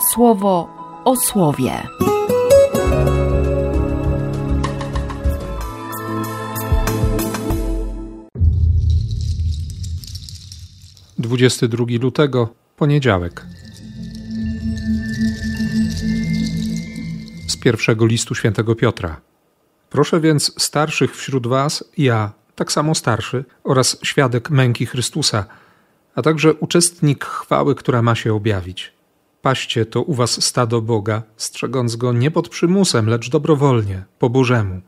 słowo o słowie. Dwudziesty drugi lutego, poniedziałek. Z pierwszego listu świętego Piotra. Proszę więc starszych wśród was, ja, tak samo starszy, oraz świadek męki Chrystusa, a także uczestnik chwały, która ma się objawić. Paście to u was stado Boga, strzegąc go nie pod przymusem, lecz dobrowolnie, po Bożemu.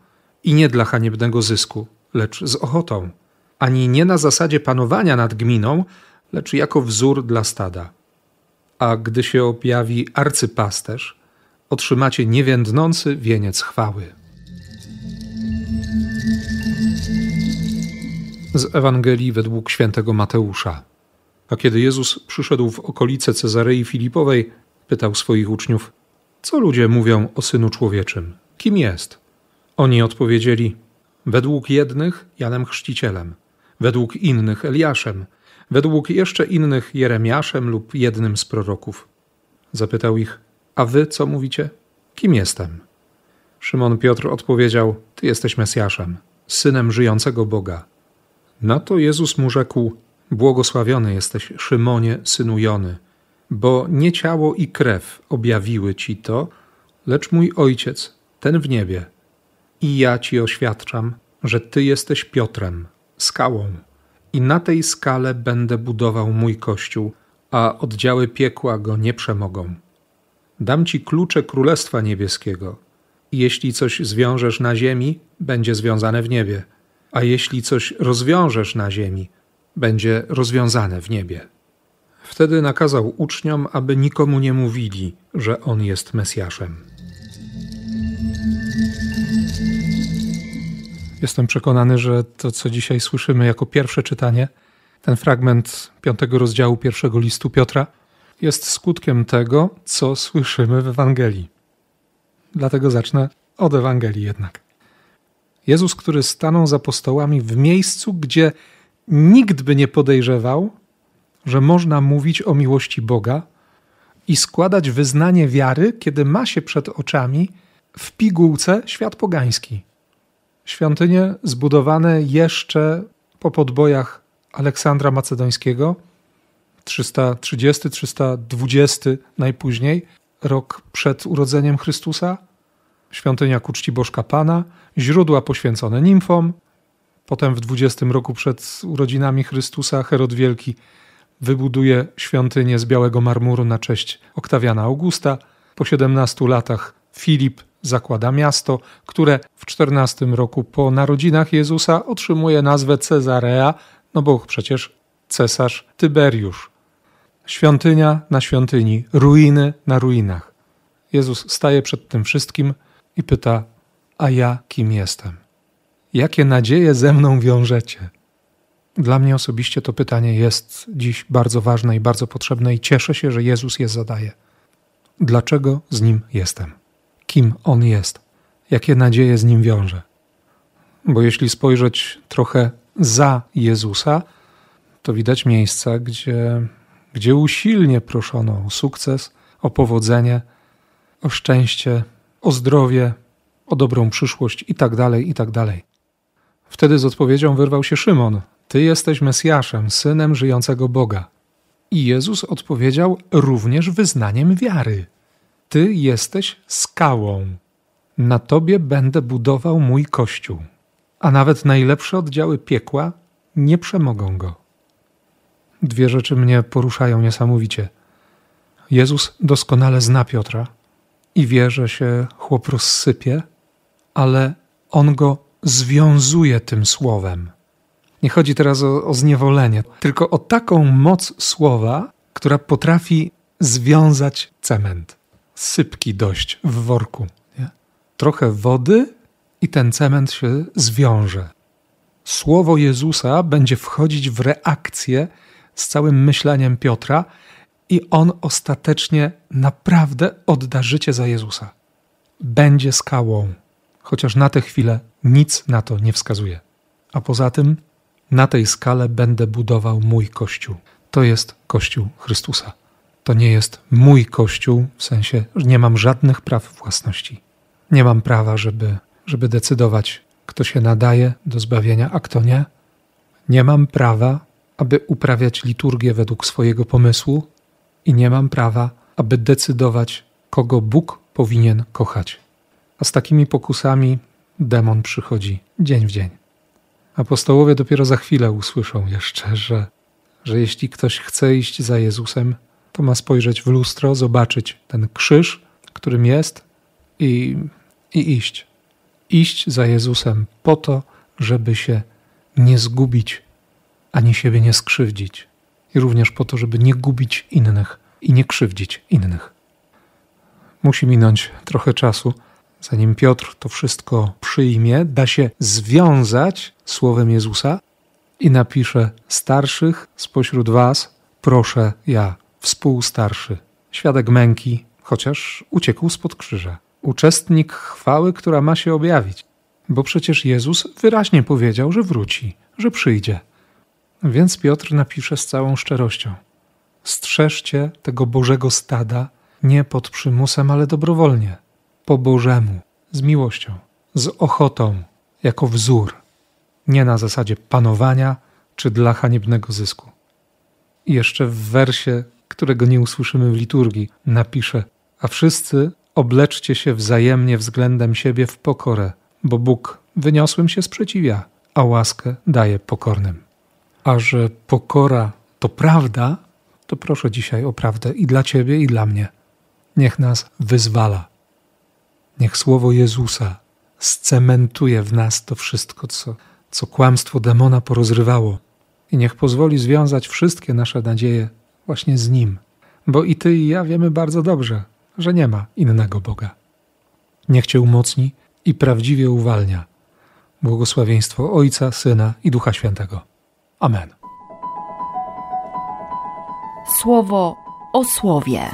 I nie dla haniebnego zysku, lecz z ochotą. Ani nie na zasadzie panowania nad gminą, lecz jako wzór dla stada. A gdy się objawi arcypasterz, otrzymacie niewiędnący wieniec chwały. Z Ewangelii według świętego Mateusza. A kiedy Jezus przyszedł w okolice Cezarei Filipowej, pytał swoich uczniów: Co ludzie mówią o synu człowieczym? Kim jest? Oni odpowiedzieli: Według jednych Janem Chrzcicielem, według innych Eliaszem, według jeszcze innych Jeremiaszem lub jednym z proroków. Zapytał ich: A wy co mówicie? Kim jestem? Szymon Piotr odpowiedział: Ty jesteś Mesjaszem, synem żyjącego Boga. Na to Jezus mu rzekł: Błogosławiony jesteś, Szymonie, synu Jony, bo nie ciało i krew objawiły ci to, lecz mój Ojciec, ten w niebie. I ja ci oświadczam, że ty jesteś Piotrem, skałą, i na tej skale będę budował mój kościół, a oddziały piekła go nie przemogą. Dam ci klucze Królestwa Niebieskiego. I jeśli coś zwiążesz na ziemi, będzie związane w niebie, a jeśli coś rozwiążesz na ziemi, będzie rozwiązane w niebie. Wtedy nakazał uczniom, aby nikomu nie mówili, że on jest Mesjaszem. Jestem przekonany, że to, co dzisiaj słyszymy jako pierwsze czytanie, ten fragment piątego rozdziału pierwszego listu Piotra, jest skutkiem tego, co słyszymy w Ewangelii. Dlatego zacznę od Ewangelii jednak. Jezus, który stanął za apostołami w miejscu, gdzie nikt by nie podejrzewał, że można mówić o miłości Boga i składać wyznanie wiary, kiedy ma się przed oczami w pigułce świat pogański. Świątynie zbudowane jeszcze po podbojach Aleksandra Macedońskiego, 330-320 najpóźniej, rok przed urodzeniem Chrystusa, świątynia ku czci Bożka Pana, źródła poświęcone nimfom, Potem w 20 roku przed urodzinami Chrystusa Herod Wielki wybuduje świątynię z białego marmuru na cześć Oktawiana Augusta. Po 17 latach Filip zakłada miasto, które w 14 roku po narodzinach Jezusa otrzymuje nazwę Cezarea, no bo przecież cesarz Tyberiusz. Świątynia na świątyni, ruiny na ruinach. Jezus staje przed tym wszystkim i pyta: A ja kim jestem? Jakie nadzieje ze mną wiążecie? Dla mnie osobiście to pytanie jest dziś bardzo ważne i bardzo potrzebne, i cieszę się, że Jezus je zadaje. Dlaczego z nim jestem? Kim on jest? Jakie nadzieje z nim wiąże? Bo jeśli spojrzeć trochę za Jezusa, to widać miejsca, gdzie, gdzie usilnie proszono o sukces, o powodzenie, o szczęście, o zdrowie, o dobrą przyszłość itd., tak itd. Wtedy z odpowiedzią wyrwał się Szymon: Ty jesteś Mesjaszem, synem żyjącego Boga. I Jezus odpowiedział również wyznaniem wiary: Ty jesteś skałą. Na tobie będę budował mój kościół, a nawet najlepsze oddziały piekła nie przemogą go. Dwie rzeczy mnie poruszają niesamowicie. Jezus doskonale zna Piotra i wie, że się chłop rozsypie, ale on go związuje tym słowem. Nie chodzi teraz o, o zniewolenie, tylko o taką moc słowa, która potrafi związać cement. Sypki dość w worku. Nie? Trochę wody i ten cement się zwiąże. Słowo Jezusa będzie wchodzić w reakcję z całym myśleniem Piotra i on ostatecznie naprawdę odda życie za Jezusa. Będzie skałą chociaż na tę chwilę nic na to nie wskazuje. A poza tym, na tej skale będę budował mój Kościół. To jest Kościół Chrystusa. To nie jest mój kościół, w sensie, że nie mam żadnych praw własności. Nie mam prawa, żeby, żeby decydować, kto się nadaje do zbawienia, a kto nie. Nie mam prawa, aby uprawiać liturgię według swojego pomysłu i nie mam prawa, aby decydować, kogo Bóg powinien kochać. A z takimi pokusami demon przychodzi dzień w dzień. Apostołowie dopiero za chwilę usłyszą jeszcze, że, że jeśli ktoś chce iść za Jezusem, to ma spojrzeć w lustro, zobaczyć ten krzyż, którym jest i, i iść. Iść za Jezusem po to, żeby się nie zgubić, ani siebie nie skrzywdzić. I również po to, żeby nie gubić innych i nie krzywdzić innych. Musi minąć trochę czasu, zanim Piotr to wszystko przyjmie, da się związać słowem Jezusa i napisze: Starszych spośród Was proszę ja, współstarszy, świadek męki, chociaż uciekł spod krzyża, uczestnik chwały, która ma się objawić. Bo przecież Jezus wyraźnie powiedział, że wróci, że przyjdzie. Więc Piotr napisze z całą szczerością: Strzeżcie tego Bożego stada nie pod przymusem, ale dobrowolnie, po Bożemu, z miłością, z ochotą, jako wzór, nie na zasadzie panowania czy dla haniebnego zysku. I jeszcze w wersie, którego nie usłyszymy w liturgii, napisze: A wszyscy obleczcie się wzajemnie względem siebie w pokorę, bo Bóg wyniosłym się sprzeciwia, a łaskę daje pokornym. A że pokora to prawda, to proszę dzisiaj o prawdę i dla Ciebie, i dla mnie. Niech nas wyzwala. Niech słowo Jezusa scementuje w nas to wszystko, co, co kłamstwo demona porozrywało, i niech pozwoli związać wszystkie nasze nadzieje właśnie z Nim, bo i Ty i ja wiemy bardzo dobrze, że nie ma innego Boga. Niech Cię umocni i prawdziwie uwalnia. Błogosławieństwo Ojca, Syna i Ducha Świętego. Amen. Słowo o słowie.